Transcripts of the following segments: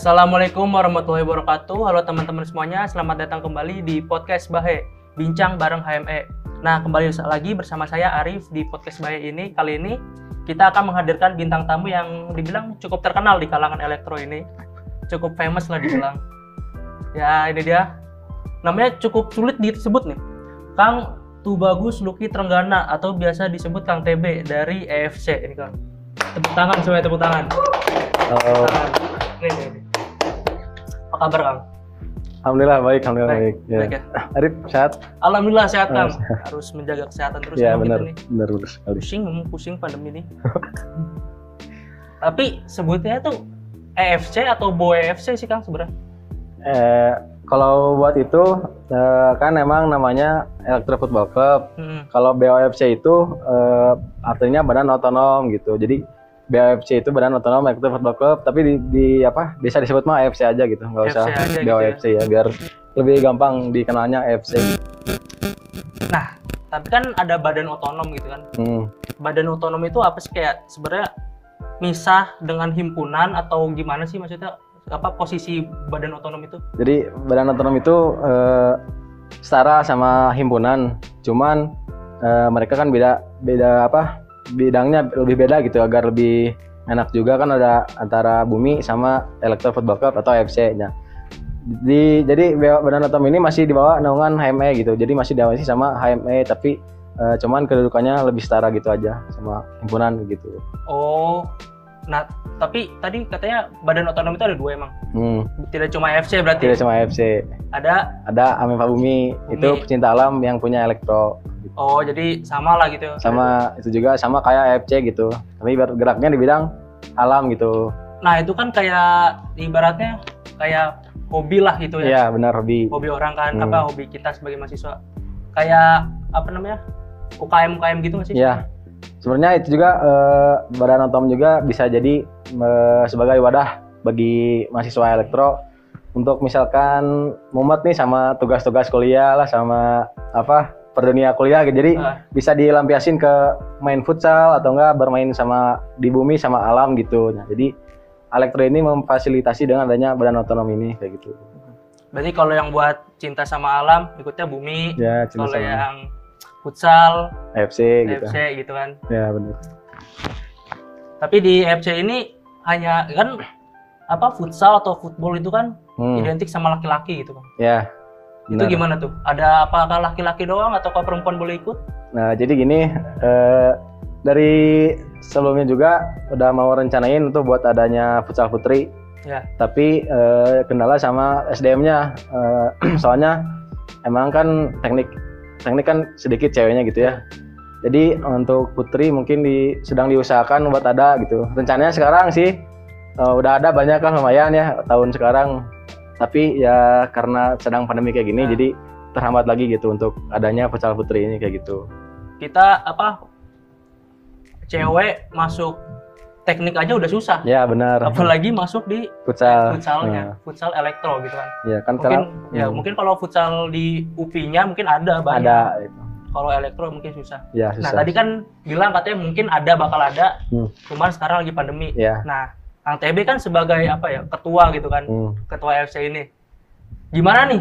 Assalamualaikum warahmatullahi wabarakatuh. Halo teman-teman semuanya, selamat datang kembali di podcast Bahe, bincang bareng HME. Nah, kembali lagi bersama saya Arif di podcast Bahe ini. Kali ini kita akan menghadirkan bintang tamu yang dibilang cukup terkenal di kalangan elektro ini. Cukup famous lah dibilang. Ya, ini dia. Namanya cukup sulit disebut nih. Kang Tubagus Luki Trenggana atau biasa disebut Kang TB dari EFC ini Kang. Tepuk tangan semuanya tepuk tangan. Halo. Nih, nih, nih. Kabar Kang? Alhamdulillah baik, alhamdulillah Baik, baik. Ya. baik ya. Arif sehat? Alhamdulillah sehat Kang. Oh. Harus menjaga kesehatan terus ya emang benar, nih. benar benar sekali. Pusing, pusing pandemi ini. Tapi sebutnya tuh EFC atau BOEFC sih Kang sebenarnya? Eh, kalau buat itu eh, kan emang namanya Electro Football Club. Hmm. Kalau BOFC itu eh, artinya badan otonom gitu. Jadi BOFC itu badan otonom Electro Football Club, tapi di, di apa bisa disebut mah AFC aja gitu, nggak usah AFC aja gitu BOFC ya. biar lebih gampang dikenalnya AFC. Nah, tapi kan ada badan otonom gitu kan. Hmm. Badan otonom itu apa sih kayak sebenarnya misah dengan himpunan atau gimana sih maksudnya apa posisi badan otonom itu? Jadi badan otonom itu eh, setara sama himpunan, cuman eh, mereka kan beda beda apa bidangnya lebih beda gitu agar lebih enak juga kan ada antara Bumi sama Electro Football Club atau FC nya. Di, jadi badan otonom ini masih di bawah naungan HME gitu, jadi masih diawasi sama HME tapi eh, cuman kedudukannya lebih setara gitu aja sama himpunan gitu. Oh, nah tapi tadi katanya badan otonom itu ada dua emang. Hmm, Tidak cuma EFC berarti. tidak cuma FC, Ada ada Amefa Bumi, itu Bumi. pecinta alam yang punya elektro. Oh jadi sama lah gitu. sama itu juga sama kayak AFC gitu tapi ber- geraknya di bidang alam gitu Nah, itu kan kayak ibaratnya kayak hobi lah gitu ya. iya benar hobi Hobi orang kan Hmm. apa hobi kita sebagai mahasiswa. Kayak apa namanya? UKM UKM gitu nggak sih? Iya. sebenarnya itu juga eh, badan otom juga bisa jadi eh, sebagai wadah bagi mahasiswa elektro untuk misalkan mumet nih sama tugas-tugas kuliah lah sama apa per dunia kuliah gitu jadi Ah. bisa dilampiasin ke main futsal atau enggak bermain sama di bumi sama alam gitu nah jadi elektro ini memfasilitasi dengan adanya badan otonom ini kayak gitu Berarti kalau yang buat cinta sama alam ikutnya bumi. ya kalau yang futsal, FC gitu FC gitu kan. ya benar Tapi di FC ini hanya kan apa futsal atau football itu kan Hmm, identik sama laki-laki gitu kan. ya Itu gimana tuh? Ada apakah laki-laki doang atau perempuan boleh ikut? nah jadi gini eh, dari sebelumnya juga udah mau rencanain untuk buat adanya futsal putri Ya. tapi eh, kendala sama SDM-nya Eh, soalnya emang kan teknik teknik kan sedikit ceweknya gitu ya jadi untuk putri mungkin di sedang diusahakan buat ada gitu rencananya sekarang sih eh, udah ada banyak kan lumayan ya tahun sekarang tapi ya karena sedang pandemi kayak gini Nah. jadi terhambat lagi gitu untuk adanya futsal putri ini kayak gitu Kita apa cewek masuk teknik aja udah susah. ya benar Apalagi masuk di futsal futsalnya, Nah, futsal elektro gitu kan. ya kan Mungkin sekarang ya hmm, mungkin kalau futsal di UPI-nya mungkin ada banyak. ada itu. Kalau elektro mungkin susah. ya Nah, susah tadi kan bilang katanya mungkin ada bakal ada, Hmm. cuman sekarang lagi pandemi. ya Nah, Kang TB kan sebagai apa ya, ketua gitu kan, hmm. ketua FC ini. Gimana nih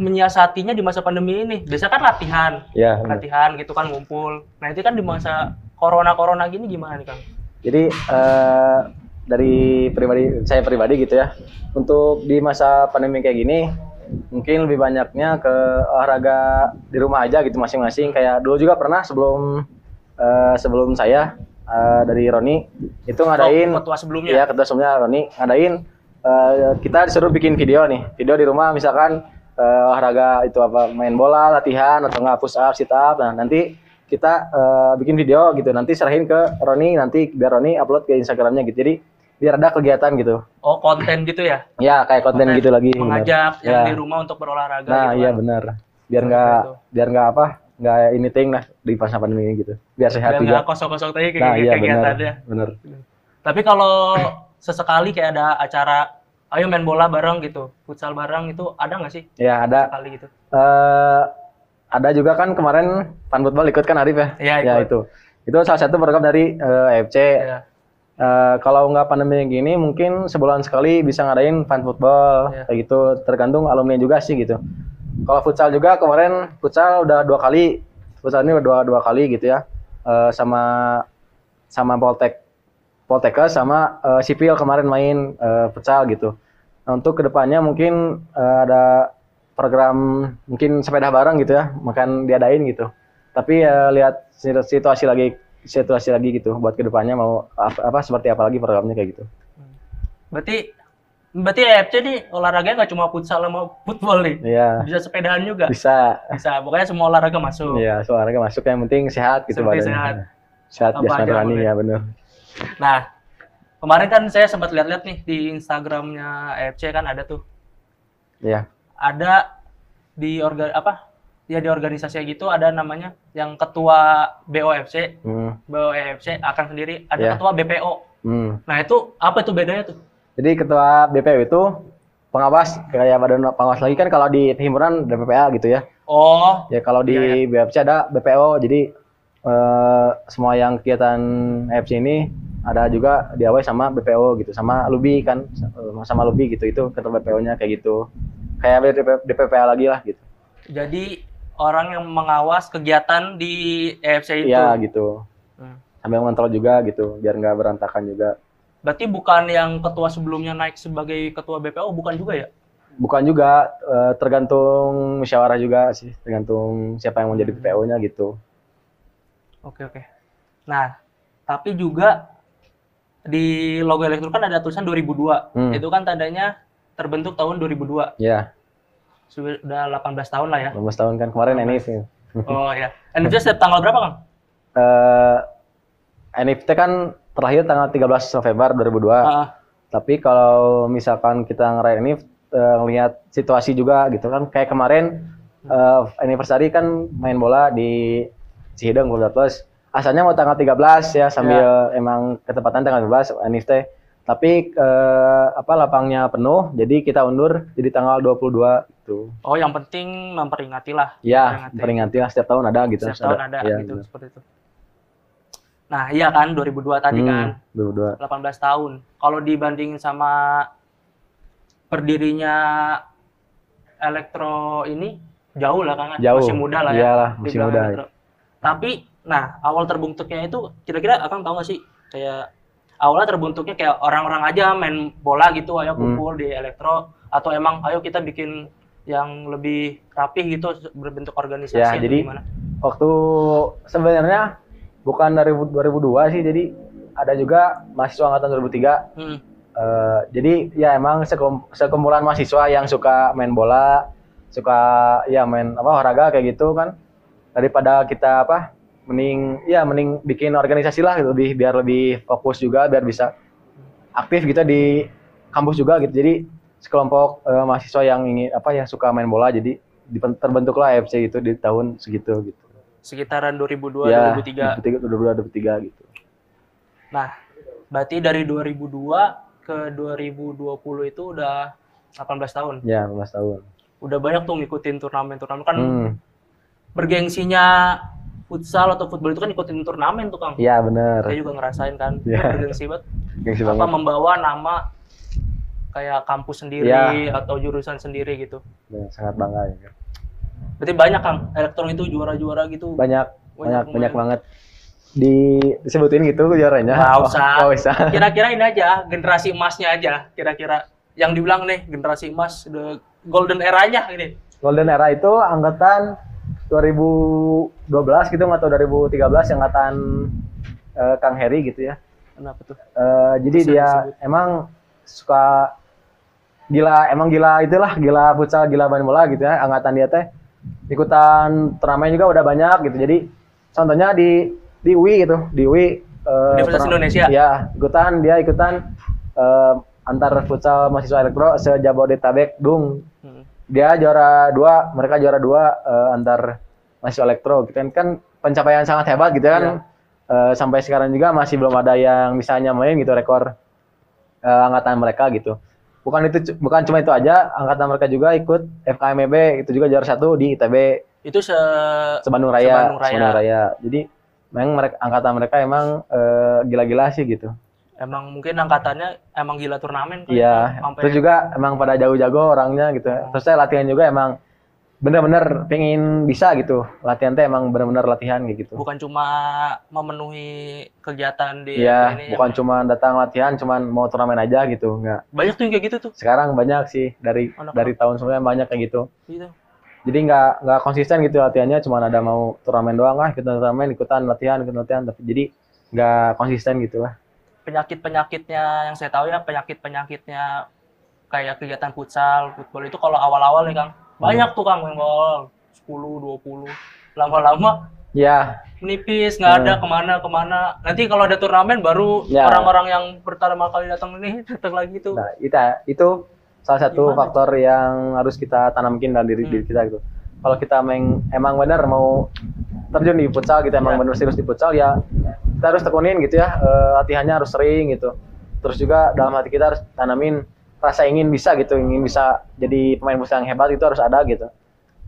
menyiasatinya di masa pandemi ini? Biasa kan latihan, ya latihan gitu kan ngumpul. Nah, itu kan di masa corona-corona gini gimana nih, Kang? Jadi eh, dari pribadi saya pribadi gitu ya, untuk di masa pandemi kayak gini, mungkin lebih banyaknya ke olahraga di rumah aja gitu masing-masing. Kayak dulu juga pernah sebelum eh, sebelum saya eh, dari Roni itu ngadain, Oh, ketua sebelumnya. ya ketua sebelumnya Roni ngadain eh, kita disuruh bikin video nih, video di rumah misalkan eh, olahraga itu apa main bola, latihan atau nggak push up, sit up. Nah nanti kita eh, bikin video gitu, nanti serahin ke Roni, nanti biar Roni upload ke Instagramnya gitu. Jadi biar ada kegiatan gitu. Oh, konten gitu ya? Ya kayak konten, Konten gitu lagi. Mengajak yang Ya. di rumah untuk berolahraga Nah gitu iya kan. benar. Biar nggak biar nggak apa nggak anything lah di masa pandemi ini gitu. Biar sehat Biar juga. kosong-kosong tadi kayak Nah iya benar. kegiatannya. Benar. Tapi kalau sesekali kayak ada acara ayo main bola bareng gitu, futsal bareng itu ada nggak sih Ya ada sekali gitu? eh ada juga kan kemarin fan football ikut kan Arif ya? Iya, Ya ikut. itu. Itu salah satu program dari eh, AFC. Ya. Eh, kalau nggak pandemi gini mungkin sebulan sekali bisa ngadain fan football Iya. kayak gitu tergantung alumni juga sih gitu kalau futsal juga kemarin futsal udah dua kali. Futsal ini udah dua dua kali gitu ya. Eh, sama sama Poltek Poltekkes sama eh, sipil kemarin main eh, futsal gitu. Nah, untuk ke depannya mungkin eh, ada program mungkin sepeda bareng gitu ya makan diadain gitu. Tapi ya lihat situasi lagi situasi lagi gitu buat ke depannya mau apa, apa seperti apa lagi programnya kayak gitu. Berarti berarti EFC nih olahraganya nggak cuma futsal sama football nih. Iya Bisa sepedaan juga. bisa Bisa. Pokoknya semua olahraga masuk. Iya olahraga masuk yang penting sehat gitu badannya. sehat. sehat jasmani rohani ya bener Nah, kemarin kan saya sempat lihat-lihat nih di Instagramnya EFC kan ada tuh. Iya Ada di organ apa? Ya di organisasi gitu ada namanya yang ketua BOFC, hmm. BOFC akan sendiri, ada Iya. ketua BPO. Hmm. Nah, itu apa itu bedanya tuh? Jadi ketua BPW itu pengawas kayak badan pengawas lagi kan kalau di himpunan ada BPA gitu ya Oh, Ya kalau di Iya, BFC ada BPO, jadi eh, semua yang kegiatan FC ini ada juga diawasi sama BPO gitu, sama Lubi kan, sama Lubi gitu, itu ketua BPO-nya kayak gitu. Kayak DP, DPPA lagi lah gitu. jadi orang yang mengawas kegiatan di EFC itu. Iya gitu. Hmm. Sambil mengontrol juga gitu, biar nggak berantakan juga. Berarti bukan yang ketua sebelumnya naik sebagai ketua BPO, bukan juga ya? Bukan juga eh, tergantung musyawarah juga sih, tergantung siapa yang mau jadi BPO-nya gitu. Oke oke. Nah, tapi juga di logo elektro kan ada tulisan 2002. Hmm. Itu kan tandanya terbentuk tahun 2002. Ya, Sudah 18 tahun lah ya. 15 tahun kan kemarin Enif. ya. Oh ya. NFT setiap tanggal berapa, Kang? eh NFT kan terakhir tanggal 13 November 2002. Ah, Tapi kalau misalkan kita ngerayain ini ngelihat situasi juga gitu kan kayak kemarin eh, anniversary kan main bola di Cihideng Bola Plus. Asalnya mau tanggal 13 ya sambil emang ketepatan tanggal 13 NFT. Tapi eh, apa lapangnya penuh jadi kita undur jadi tanggal 22 gitu. oh, yang penting memperingati lah. Ya, Memperingati. peringati lah setiap tahun ada gitu. Setiap tahun ada Ya, gitu benar. seperti itu. Nah, iya kan 2002 tadi Hmm, kan 22. 18 tahun. Kalau dibandingin sama berdirinya elektro ini jauh lah kan Jauh. masih muda lah ya. Iyalah, masih muda. elektro. Tapi nah, awal terbentuknya itu kira-kira Akang tahu nggak sih kayak awalnya terbentuknya kayak orang-orang aja main bola gitu ayo Hmm. kumpul di elektro atau emang ayo kita bikin yang lebih rapih gitu berbentuk organisasi Ya, jadi gimana? waktu sebenarnya bukan dari 2002 sih jadi ada juga mahasiswa angkatan 2003 Hmm. Eh, jadi ya emang sekum- sekumpulan mahasiswa yang suka main bola suka ya main apa olahraga kayak gitu kan. Daripada kita apa mending ya mending bikin organisasi lah gitu, lebih biar lebih fokus juga biar bisa aktif gitu di kampus juga gitu. Jadi sekelompok eh, mahasiswa yang ingin apa yang suka main bola jadi terbentuklah AFC gitu di tahun segitu gitu Sekitaran 2002 ya 2003. 2003 2023 gitu Nah, berarti dari 2002 ke 2020 itu udah 18 tahun. ya 15 tahun Udah banyak tuh ngikutin turnamen-turnamen kan hmm bergengsinya futsal atau football itu kan ikutin turnamen tuh Kang. iya bener Saya juga ngerasain kan. Iya. Bergengsi banget. gengsi Apa banget membawa nama kayak kampus sendiri Iya. atau jurusan sendiri gitu. Ya, sangat bangga ya. Berarti banyak Kang elektron itu juara-juara gitu. banyak Banyak banyak banyak banget di disebutin gitu juaranya Nggak Oh, usah. nggak usah Kira-kira ini aja generasi emasnya aja. Kira-kira yang dibilang nih generasi emas the golden eranya ini. golden era itu angkatan 2012 gitu atau 2013 angkatan eh, Kang Heri gitu ya Kenapa tuh? Eh, jadi Bisa dia disebut. emang suka gila emang gila itulah gila futsal gila main bola gitu ya angkatan dia teh ikutan turnamen juga udah banyak gitu. Jadi contohnya di di UI gitu. Di UI Universitas turna- Indonesia. ya ikutan. Dia ikutan eh, antar futsal mahasiswa elektro sejabodetabek dung Hmm. dia juara dua mereka juara dua eh, antar mahasiswa elektro gitu. Kan pencapaian sangat hebat gitu kan. Iya. Eh, sampai sekarang juga masih belum ada yang bisa nyamain gitu rekor eh, angkatan mereka gitu bukan itu bukan cuma itu aja angkatan mereka juga ikut FKMB itu juga juara satu di ITB Itu se Sebandung Raya Sebandung Raya. jadi memang mereka angkatan mereka emang eh, gila-gila sih gitu emang mungkin angkatannya emang gila turnamen kan Iya, terus juga emang pada jago-jago orangnya gitu. Oh. Terus saya latihan juga emang bener-bener pengen bisa gitu. Latihan teh emang bener-bener latihan gitu. bukan cuma memenuhi kegiatan di Iya, ini bukan emang cuma datang latihan, cuman mau turnamen aja gitu, enggak. banyak tuh yang kayak gitu tuh Sekarang banyak sih dari Anak-anak. dari tahun sebelumnya banyak kayak gitu. gitu Jadi nggak nggak konsisten gitu latihannya, cuman ada mau turnamen doang lah, ikutan turnamen, ikutan latihan, ikutan latihan, tapi jadi nggak konsisten gitu lah. penyakit penyakitnya yang saya tahu ya penyakit penyakitnya kayak kegiatan futsal football itu kalau awal-awal nih kang banyak tuh kang main bola 10 20 lama-lama Ya, menipis nggak ada Hmm. ke mana ke mana nanti kalau ada turnamen baru Ya. orang-orang yang pertama kali datang ini datang lagi tuh Nah, itu itu salah satu Gimana? faktor yang harus kita tanamkin dalam diri, Hmm. diri kita gitu. Kalau kita emang, emang benar mau terjun di futsal gitu, emang Ya. benar serius di futsal ya kita harus tekunin gitu ya, eh, latihannya harus sering gitu. Terus juga dalam hati kita harus tanamin rasa ingin bisa gitu, ingin bisa jadi pemain futsal yang hebat itu harus ada gitu.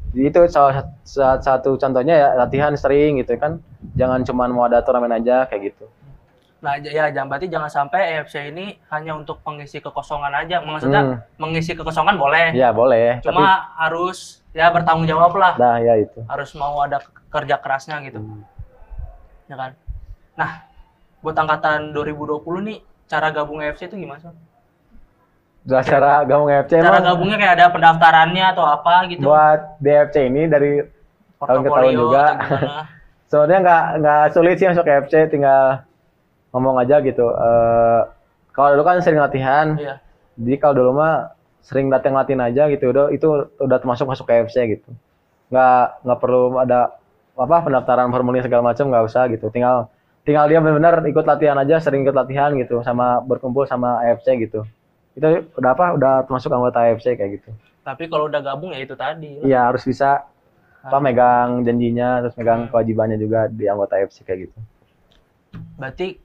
Jadi itu salah sat- salah satu contohnya ya latihan sering gitu kan. Jangan cuma mau ada turnamen aja kayak gitu. nah ya jangan berarti jangan sampai EFC ini hanya untuk mengisi kekosongan aja maksudnya Hmm. mengisi kekosongan boleh Ya boleh, tapi cuma harus ya bertanggung jawab lah nah ya itu. harus mau ada ke- kerja kerasnya gitu Hmm. ya kan nah buat angkatan 2020 nih cara gabung EFC itu gimana sih Udah cara gabung FC cara emang gabungnya kayak ada pendaftarannya atau apa gitu buat DFC ini dari tahun ke tahun Portofolio juga. sebenarnya nggak nggak sulit sih masuk FC tinggal ngomong aja gitu. Eh kalau dulu kan sering latihan, iya jadi kalau dulu mah sering datang latihan aja gitu. Udah itu udah termasuk masuk ke FC gitu. Nggak nggak perlu ada apa pendaftaran formulir segala macam nggak usah gitu. Tinggal tinggal dia benar-benar ikut latihan aja, sering ikut latihan gitu sama berkumpul sama AFC gitu. Itu udah apa? Udah termasuk anggota AFC kayak gitu. tapi kalau udah gabung ya itu tadi Iya harus bisa apa Ah. megang janjinya terus megang Hmm. kewajibannya juga di anggota FC kayak gitu. berarti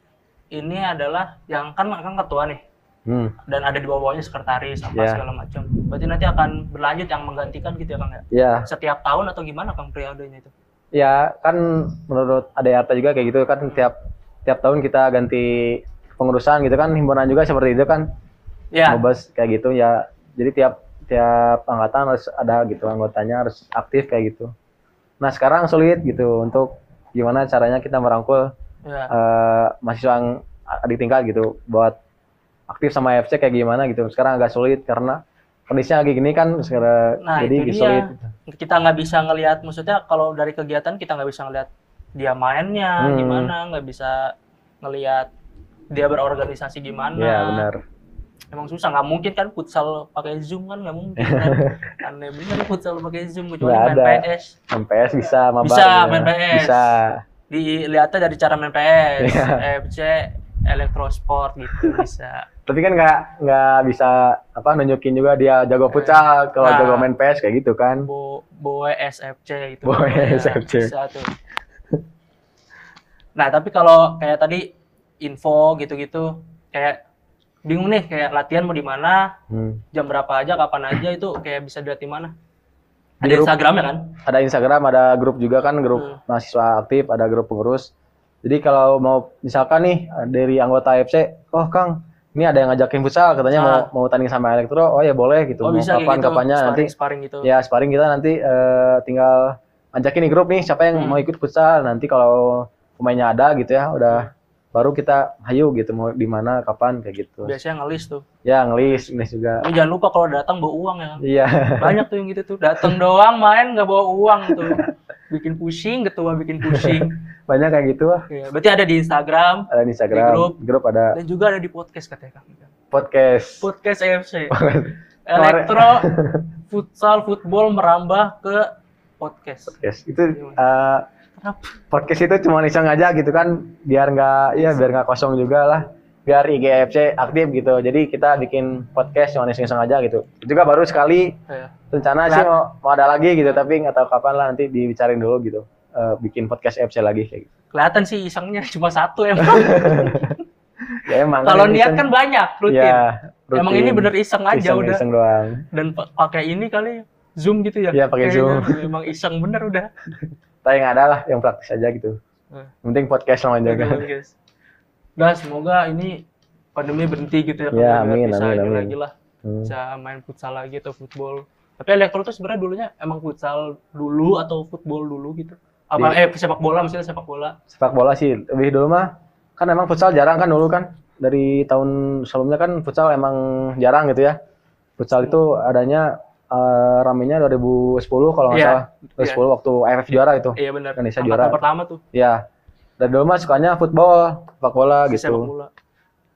ini adalah yang kan kan ketua nih Hmm. dan ada di bawahnya sekretaris apa Iya. segala macam berarti nanti akan berlanjut yang menggantikan gitu ya kang ya Ya, setiap tahun atau gimana kang periodenya itu ya kan menurut ADARTA juga kayak gitu kan tiap tiap tahun kita ganti pengurusan gitu kan himpunan juga seperti itu kan ya Mobas kayak gitu ya. Jadi tiap tiap angkatan harus ada gitu anggotanya harus aktif kayak gitu. Nah sekarang sulit gitu untuk gimana caranya kita merangkul ya eh, mahasiswa yang adik tingkat gitu buat aktif sama FC kayak gimana gitu. Sekarang agak sulit karena kondisinya lagi gini kan sekarang Nah, jadi itu dia. sulit. kita nggak bisa ngelihat maksudnya kalau dari kegiatan kita nggak bisa ngelihat dia mainnya Hmm. gimana nggak bisa ngelihat dia berorganisasi gimana Iya benar. Emang susah nggak mungkin kan futsal pakai zoom kan nggak mungkin kan aneh bener futsal pakai zoom kecuali main ada. PS MPS bisa mabar Bisa, ya. main PS. Bisa. dilihatnya dari cara main PS Iya. FC elektrosport gitu bisa Tapi kan nggak nggak bisa apa nunjukin juga dia jago futsal kalau Nah. jago main PS kayak gitu kan. Bo Boe SFC itu Boe namanya. SFC. bisa tuh nah tapi kalau kayak tadi info gitu-gitu kayak bingung nih kayak latihan mau di mana Hmm. jam berapa aja kapan aja itu kayak bisa dilihat di mana ada grup. Instagram ya kan Ada Instagram, ada grup juga kan grup Hmm. mahasiswa aktif, ada grup pengurus. Jadi kalau mau misalkan nih dari anggota FC, oh Kang, ini ada yang ngajakin futsal katanya Ah. mau mau tanding sama elektro, oh ya boleh gitu. oh mau bisa kapan gitu kapannya nanti sparring, gitu ya sparring kita nanti eh, tinggal ajakin di grup nih siapa yang Hmm. mau ikut futsal nanti kalau pemainnya ada gitu ya udah baru kita hayu gitu mau di mana kapan kayak gitu. Biasanya ngelis tuh. Ya ngelis ngelis juga. Tapi jangan lupa kalau datang bawa uang ya. Iya. Banyak tuh yang gitu tuh. Datang doang main nggak bawa uang tuh. Bikin pusing ketua bikin pusing. Banyak kayak gitu. Lah ya, berarti ada di Instagram ada di Instagram. Di grup. grup ada. Dan juga ada di podcast katanya kang podcast. Podcast AFC elektro futsal football merambah ke podcast. Podcast. Itu eh, podcast itu cuma iseng aja gitu kan biar nggak ya biar nggak kosong juga lah. Biar IGFC aktif gitu. Jadi kita bikin podcast cuma iseng-iseng aja gitu. Itu juga baru sekali Ya. rencana sih mau, mau ada lagi gitu tapi nggak tahu kapan lah nanti dibicarain dulu gitu. Eh, bikin podcast FC lagi kayak gitu. Kelihatan sih isengnya cuma satu emang. Ya emang kalau ini niat iseng. kan banyak rutin. Ya, emang rutin. ini bener iseng aja Iseng- udah. iseng doang. Dan pa- pakai ini kali zoom gitu ya? Iya, pakai Zoom. emang iseng bener udah tapi yang ada lah yang praktis aja gitu Eh. Yang penting podcast sama jaga. Nah, semoga ini pandemi berhenti gitu ya, Ya, amin, bisa amin, amin. lagi lah, Hmm. bisa main futsal lagi atau football. Tapi elektro tuh sebenarnya dulunya emang futsal dulu atau football dulu gitu. Apa eh sepak bola maksudnya sepak bola. Sepak bola sih lebih dulu mah kan emang futsal jarang kan dulu kan dari tahun sebelumnya kan futsal emang jarang gitu ya. Futsal itu adanya eh, ramenya 2010 kalau nggak Iya, salah. 2010 waktu AFF juara itu. Iya benar. Indonesia Angkatan juara. pertama tuh Ya. Dan dulu mah sukanya football, sepak bola sepak gitu. bola.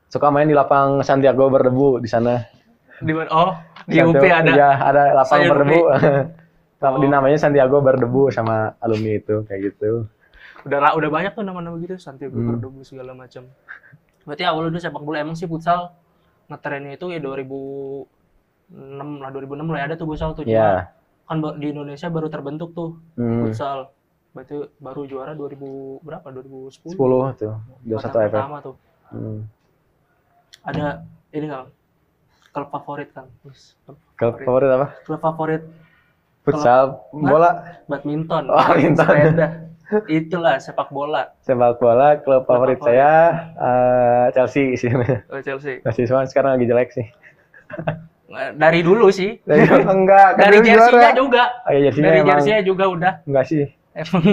Suka main di lapang Santiago berdebu di sana. Di mana? Oh, di Santiago- UP ada. Iya, ada lapang Sayur berdebu. Oh. Di namanya Santiago berdebu sama alumni itu kayak gitu. Udah udah banyak tuh nama-nama gitu Santiago Hmm. Berdebu segala macam. Berarti awal udah sepak bola emang sih futsal ngetrennya itu ya 2006 lah 2006 lah ada tuh futsal tuh cuma Ya. kan di Indonesia baru terbentuk tuh Hmm. futsal. Berarti baru juara 2000 berapa? 2010. 10 tuh. 21 Angkatan AFF. pertama tuh. Hmm. Ada ini kan klub favorit kan. Klub Klub favorit. apa? Klub favorit Futsal, bola, badminton. Oh, badminton. Sepeda. Itulah sepak bola. sepak bola. Klub favorit favorit. saya eh, Chelsea sih. Oh, Chelsea. Chelsea cuma sekarang lagi jelek sih. Dari dulu sih. Dari, enggak, kan Dari juga. Oh, iya, jersey-nya Dari emang jersey-nya juga udah. enggak sih. Emang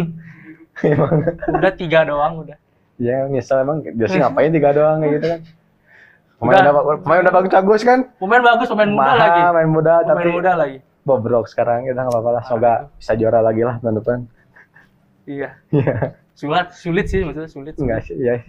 Emang. udah tiga doang udah. Ya, nyesel emang jersey ngapain tiga doang kayak gitu kan. Pemain Udah. udah, pemain udah bagus-bagus kan. Pemain bagus, pemain muda lagi. main muda Pemain tapi muda lagi. bobrok sekarang kita nggak apa-apa lah. Semoga bisa juara lagi lah tahun depan. Iya. Iya. Sulit, sulit sih maksudnya sulit. Enggak sih, ya.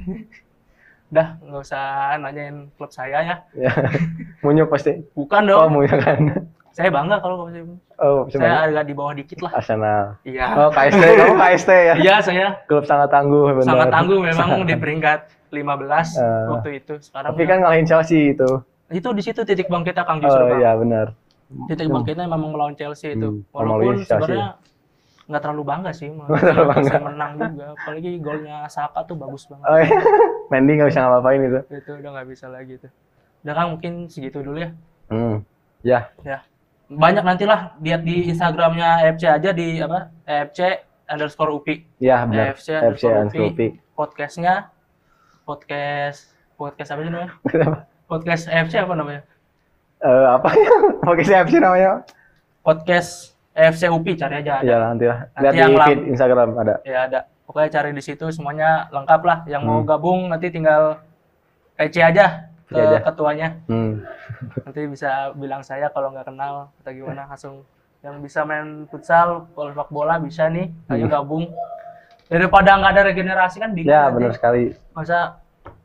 Udah, nggak usah nanyain klub saya ya. Ya. Munyuk pasti. Bukan Oh, dong. munyuk kan. Saya bangga kalau kamu saya. Oh, Saya agak di bawah dikit lah. Arsenal. Iya. Oh, KST, kamu KST ya? Iya, saya Klub sangat tangguh benar. sangat tangguh memang di peringkat 15 Eh, waktu itu. Sekarang Tapi kan ngalahin Chelsea itu. itu di situ titik bangkitnya Kang justru. Oh iya benar. Titik bangkitnya memang melawan Chelsea itu. Hmm, Walaupun Chelsea. Nggak terlalu bangga sih, Nggak terlalu bangga. bisa menang juga. Apalagi golnya Saka tuh bagus banget. Oh iya. Mendy nggak bisa ngapa-ngapain itu. Itu udah nggak bisa lagi tuh. Udah Kang mungkin segitu dulu ya. Hmm. Ya, Ya. Banyak nantilah lihat di Instagramnya FC aja di apa? FC underscore UPI. ya benar. FC FC underscore UPI. Podcastnya podcast podcast apa sih namanya? Podcast FC apa namanya? Eh, apa ya? Oke, siapa sih namanya? Podcast FC UPI cari aja ada. Ya nanti lah. Nanti Lihat yang di lam- feed Instagram ada. Ya ada. Pokoknya cari di situ semuanya lengkap lah. Yang mau Hmm. gabung nanti tinggal PC aja ke aja. ketuanya. Hmm. Nanti bisa bilang saya kalau nggak kenal atau gimana langsung yang bisa main futsal, sepak bola bisa nih, ayo gabung. Daripada nggak ada regenerasi kan bingung Hmm. Ya nanti. benar sekali. Masa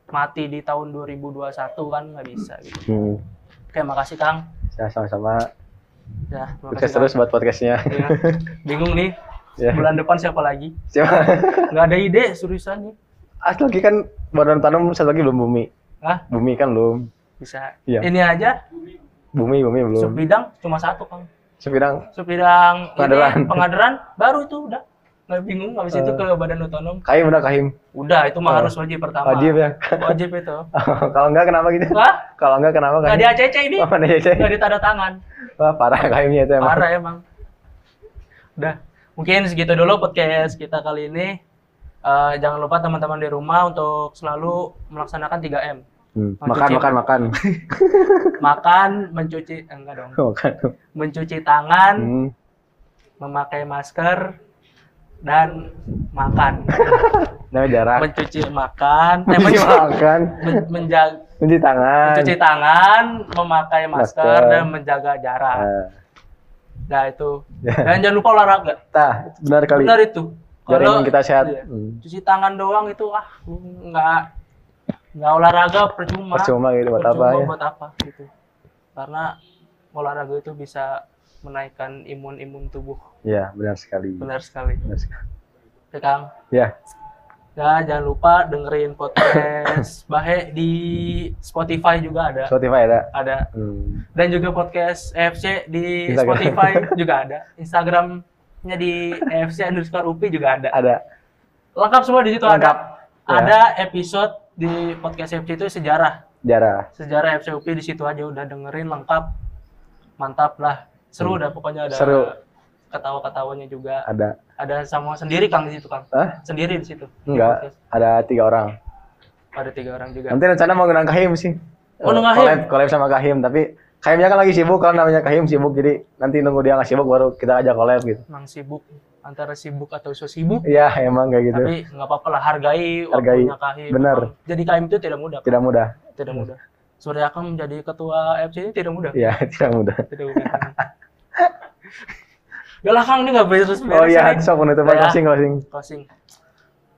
mati di tahun 2021 kan nggak bisa gitu. Hmm. Oke, makasih Kang. Ya sama-sama. Ya, Sukses terus buat podcastnya. Ya. Bingung nih. Ya. Bulan depan siapa lagi? Siapa? Nggak ada ide seriusan nih. Asli lagi kan badan tanam satu lagi belum bumi. Hah? Bumi kan belum. Bisa. Iya. Ini aja Bumi bumi belum. sub bidang cuma satu Kang. Sub bidang Pengadilan. ini pengadilan baru itu udah. Nggak bingung habis itu Eh. ke badan otonom. Kahim udah kahim. Udah itu mah Oh. harus wajib pertama. Wajib ya. Wajib itu. Kalau enggak kenapa gitu? Wah, Kalau enggak kenapa nggak kahim? di ACC ini. Oh? Nggak di tanda tangan. Wah, parah kahimnya itu emang. Parah emang. Udah. Mungkin segitu dulu podcast kita kali ini. Eh, jangan lupa teman-teman di rumah untuk selalu melaksanakan 3M. Hmm. Mau Makan, makan, makan. Makan, mencuci enggak dong. makan. Mencuci tangan, Hmm. memakai masker dan makan. Namanya jarak. mencuci makan, eh, Mencuci makan. men- menjaga Mencuci tangan. mencuci tangan, memakai masker, Masker. dan menjaga jarak. Nah, Nah itu. Ya. Dan jangan lupa olahraga. tah, benar kali. Benar itu. Kalau- kita sehat. iya. Hmm. cuci tangan doang itu ah nggak nggak olahraga percuma. Percuma gitu buat Percuma apa ya? buat apa gitu. Karena olahraga itu bisa menaikkan imun-imun tubuh. Iya, benar sekali. Benar sekali. Benar sekali. Oke, Kang. Ya, Ya, jangan lupa dengerin podcast Bahe di Spotify juga ada. Spotify ada. Ada. Hmm. Dan juga podcast EFC di Instagram. Spotify juga ada. Instagramnya di EFC underscore UPI juga ada. Ada. Lengkap semua di situ Lengkap. ada. Ya. Ada episode di podcast EFC itu sejarah. Jarah. Sejarah EFC UPI di situ aja udah dengerin lengkap. Mantap lah. Seru dah pokoknya ada Hmm. Seru. ketawa-ketawanya juga. Ada. Ada sama sendiri Kang di situ Kang. Hah? Sendiri di situ. Di Enggak. podcast. Ada tiga orang. Ada tiga orang juga. Nanti rencana mau ngundang Kahim sih. Oh, ngundang Kahim? Collab, collab sama Kahim, tapi Kahimnya kan lagi sibuk kan namanya Kahim sibuk jadi nanti nunggu dia nggak sibuk baru kita ajak collab gitu. Emang sibuk antara sibuk atau so sibuk. Iya emang kayak gitu. Tapi nggak apa-apa lah hargai Hargai. Kahim. Emang Jadi Kahim itu tidak mudah. Tidak mudah. Tidak mudah. Surya Akang menjadi ketua FC ini tidak mudah. Iya tidak mudah. Tidak mudah. Lah Kang, ini nggak beres Oh iya, sok penutupan Ya. closing closing. closing.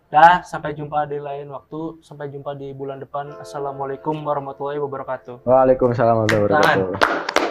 Dah, sampai jumpa di lain waktu. Sampai jumpa di bulan depan. Assalamualaikum warahmatullahi wabarakatuh. Waalaikumsalam warahmatullahi wabarakatuh.